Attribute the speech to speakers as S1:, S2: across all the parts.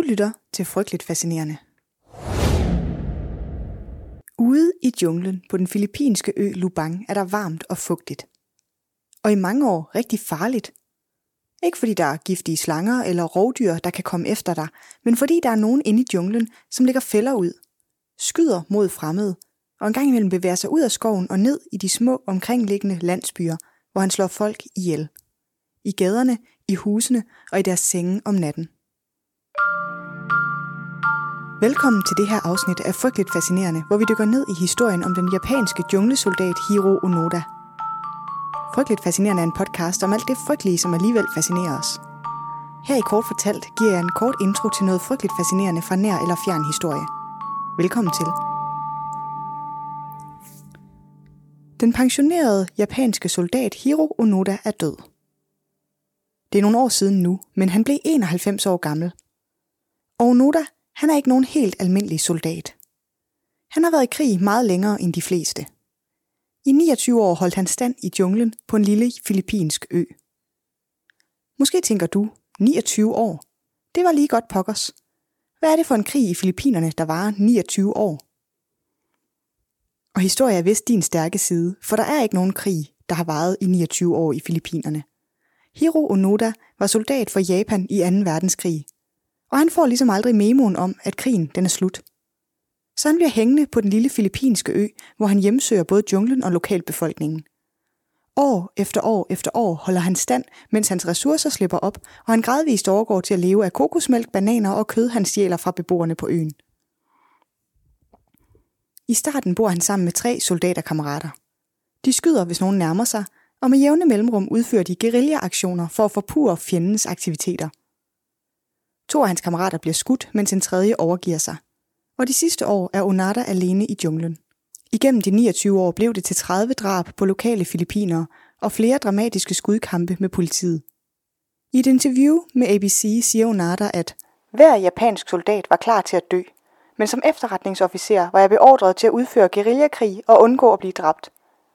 S1: Du lytter til Frygteligt Fascinerende. Ude i junglen på den filippinske ø Lubang er der varmt og fugtigt. Og i mange år rigtig farligt. Ikke fordi der er giftige slanger eller rovdyr, der kan komme efter dig, men fordi der er nogen inde i junglen, som lægger fælder ud, skyder mod fremmede, og en gang imellem bevæger sig ud af skoven og ned i de små omkringliggende landsbyer, hvor han slår folk ihjel. I gaderne, i husene og i deres senge om natten. Velkommen til det her afsnit af Frygteligt Fascinerende, hvor vi dykker ned i historien om den japanske junglesoldat Hiro Onoda. Frygteligt Fascinerende er en podcast om alt det frygtelige, som alligevel fascinerer os. Her i Kort Fortalt giver jeg en kort intro til noget frygteligt fascinerende fra nær eller fjern historie. Velkommen til. Den pensionerede japanske soldat Hiro Onoda er død. Det er nogle år siden nu, men han blev 91 år gammel. Og Onoda han er ikke nogen helt almindelig soldat. Han har været i krig meget længere end de fleste. I 29 år holdt han stand i junglen på en lille filippinsk ø. Måske tænker du, 29 år? Det var lige godt pokkers. Hvad er det for en krig i Filippinerne, der varer 29 år? Og historie er vist din stærke side, for der er ikke nogen krig, der har varet i 29 år i Filippinerne. Hiro Onoda var soldat for Japan i 2. verdenskrig og han får ligesom aldrig memoen om, at krigen den er slut. Så han bliver hængende på den lille filippinske ø, hvor han hjemsøger både junglen og lokalbefolkningen. År efter år efter år holder han stand, mens hans ressourcer slipper op, og han gradvist overgår til at leve af kokosmælk, bananer og kød, han stjæler fra beboerne på øen. I starten bor han sammen med tre soldaterkammerater. De skyder, hvis nogen nærmer sig, og med jævne mellemrum udfører de guerillaaktioner for at forpure fjendens aktiviteter – To af hans kammerater bliver skudt, mens en tredje overgiver sig. Og de sidste år er Onada alene i junglen. Igennem de 29 år blev det til 30 drab på lokale filippinere og flere dramatiske skudkampe med politiet. I et interview med ABC siger Onada, at hver japansk soldat var klar til at dø, men som efterretningsofficer var jeg beordret til at udføre guerillakrig og undgå at blive dræbt,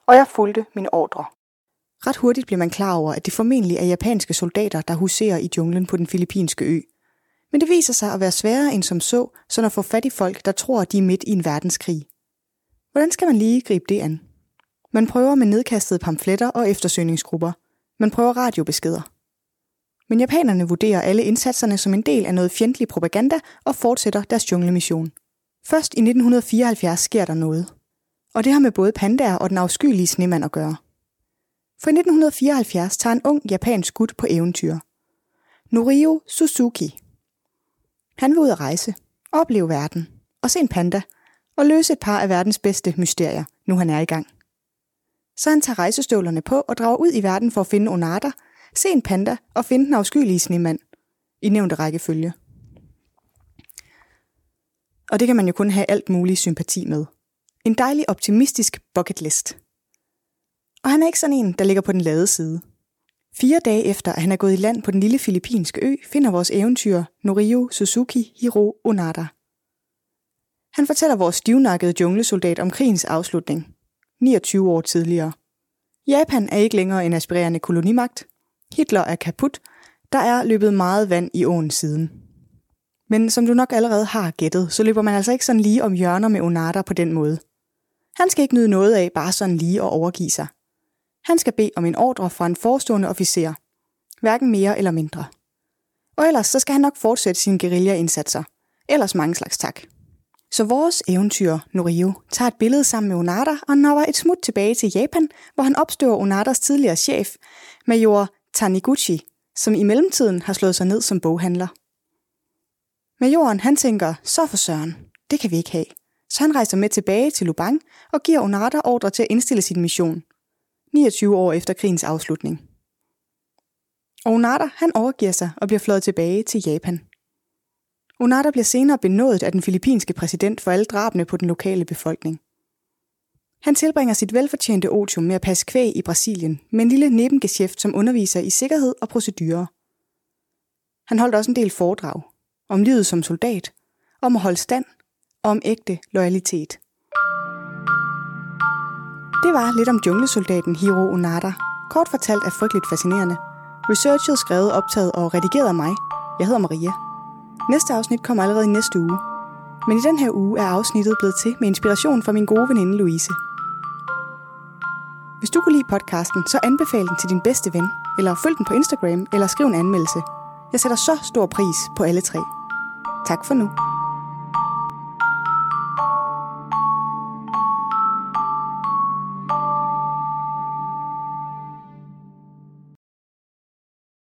S1: og jeg fulgte mine ordre. Ret hurtigt bliver man klar over, at det formentlig er japanske soldater, der huserer i junglen på den filippinske ø, men det viser sig at være sværere end som så, så at få fat i folk, der tror, at de er midt i en verdenskrig. Hvordan skal man lige gribe det an? Man prøver med nedkastede pamfletter og eftersøgningsgrupper. Man prøver radiobeskeder. Men japanerne vurderer alle indsatserne som en del af noget fjendtlig propaganda og fortsætter deres junglemission. Først i 1974 sker der noget. Og det har med både pandaer og den afskyelige snemand at gøre. For i 1974 tager en ung japansk gut på eventyr. Norio Suzuki han vil ud at rejse, opleve verden og se en panda og løse et par af verdens bedste mysterier, nu han er i gang. Så han tager rejsestøvlerne på og drager ud i verden for at finde Onada, se en panda og finde den afskyelige snemand i nævnte rækkefølge. Og det kan man jo kun have alt mulig sympati med. En dejlig optimistisk bucket list. Og han er ikke sådan en, der ligger på den lade side – Fire dage efter, at han er gået i land på den lille filippinske ø, finder vores eventyr Norio Suzuki Hiro Onada. Han fortæller vores stivnakkede junglesoldat om krigens afslutning, 29 år tidligere. Japan er ikke længere en aspirerende kolonimagt. Hitler er kaput. Der er løbet meget vand i åen siden. Men som du nok allerede har gættet, så løber man altså ikke sådan lige om hjørner med Onada på den måde. Han skal ikke nyde noget af bare sådan lige at overgive sig. Han skal bede om en ordre fra en forestående officer. Hverken mere eller mindre. Og ellers så skal han nok fortsætte sine guerillaindsatser. Ellers mange slags tak. Så vores eventyr, Norio, tager et billede sammen med Onada og når et smut tilbage til Japan, hvor han opstøver Onadas tidligere chef, major Taniguchi, som i mellemtiden har slået sig ned som boghandler. Majoren han tænker, så for søren, det kan vi ikke have. Så han rejser med tilbage til Lubang og giver Onada ordre til at indstille sin mission – 29 år efter krigens afslutning. Onada han overgiver sig og bliver fløjet tilbage til Japan. Onada bliver senere benådet af den filippinske præsident for alle drabene på den lokale befolkning. Han tilbringer sit velfortjente otium med at passe kvæg i Brasilien med en lille nebengeschæft som underviser i sikkerhed og procedurer. Han holdt også en del foredrag om livet som soldat, om at holde stand og om ægte loyalitet. Det var lidt om junglesoldaten Hiro Onada. Kort fortalt er frygteligt fascinerende. Researchet, skrevet, optaget og redigeret af mig. Jeg hedder Maria. Næste afsnit kommer allerede i næste uge. Men i den her uge er afsnittet blevet til med inspiration fra min gode veninde Louise. Hvis du kunne lide podcasten, så anbefal den til din bedste ven, eller følg den på Instagram, eller skriv en anmeldelse. Jeg sætter så stor pris på alle tre. Tak for nu.